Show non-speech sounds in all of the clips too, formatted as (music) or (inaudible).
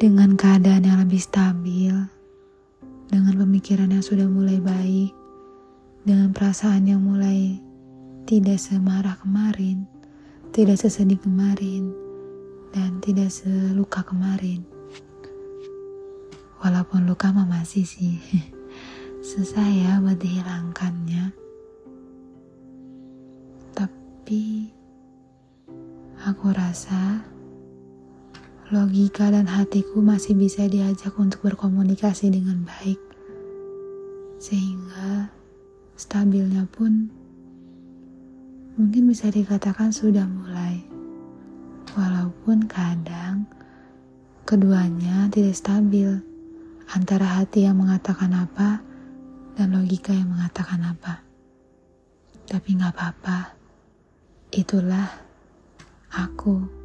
dengan keadaan yang lebih stabil, dengan pemikiran yang sudah mulai baik, dengan perasaan yang mulai tidak semarah kemarin, tidak sesedih kemarin, dan tidak seluka kemarin. Walaupun luka mah masih sih, (laughs) susah ya buat dihilangkannya. Tapi aku rasa logika dan hatiku masih bisa diajak untuk berkomunikasi dengan baik. Sehingga stabilnya pun mungkin bisa dikatakan sudah mulai. Walaupun kadang keduanya tidak stabil antara hati yang mengatakan apa dan logika yang mengatakan apa. Tapi nggak apa-apa. Itulah aku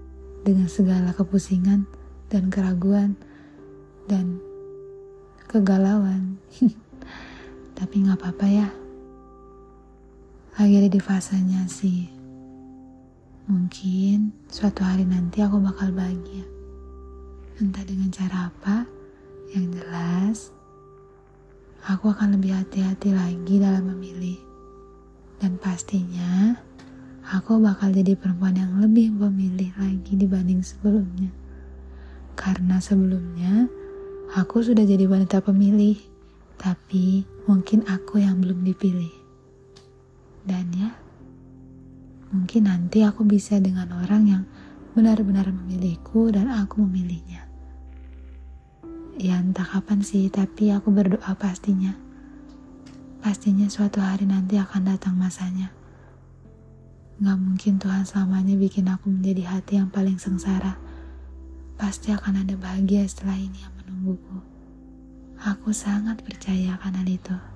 dengan segala kepusingan dan keraguan dan kegalauan. (laughs) Tapi nggak apa-apa ya. Lagi di fasenya sih. Mungkin suatu hari nanti aku bakal bahagia. Entah dengan cara apa, yang jelas aku akan lebih hati-hati lagi dalam memilih. Dan pastinya aku bakal jadi perempuan yang lebih pemilih lagi dibanding sebelumnya. Karena sebelumnya aku sudah jadi wanita pemilih, tapi mungkin aku yang belum dipilih. Dan ya, mungkin nanti aku bisa dengan orang yang benar-benar memilihku dan aku memilihnya. Ya entah kapan sih, tapi aku berdoa pastinya. Pastinya suatu hari nanti akan datang masanya. Gak mungkin Tuhan selamanya bikin aku menjadi hati yang paling sengsara. Pasti akan ada bahagia setelah ini yang menungguku. Aku sangat percaya akan hal itu.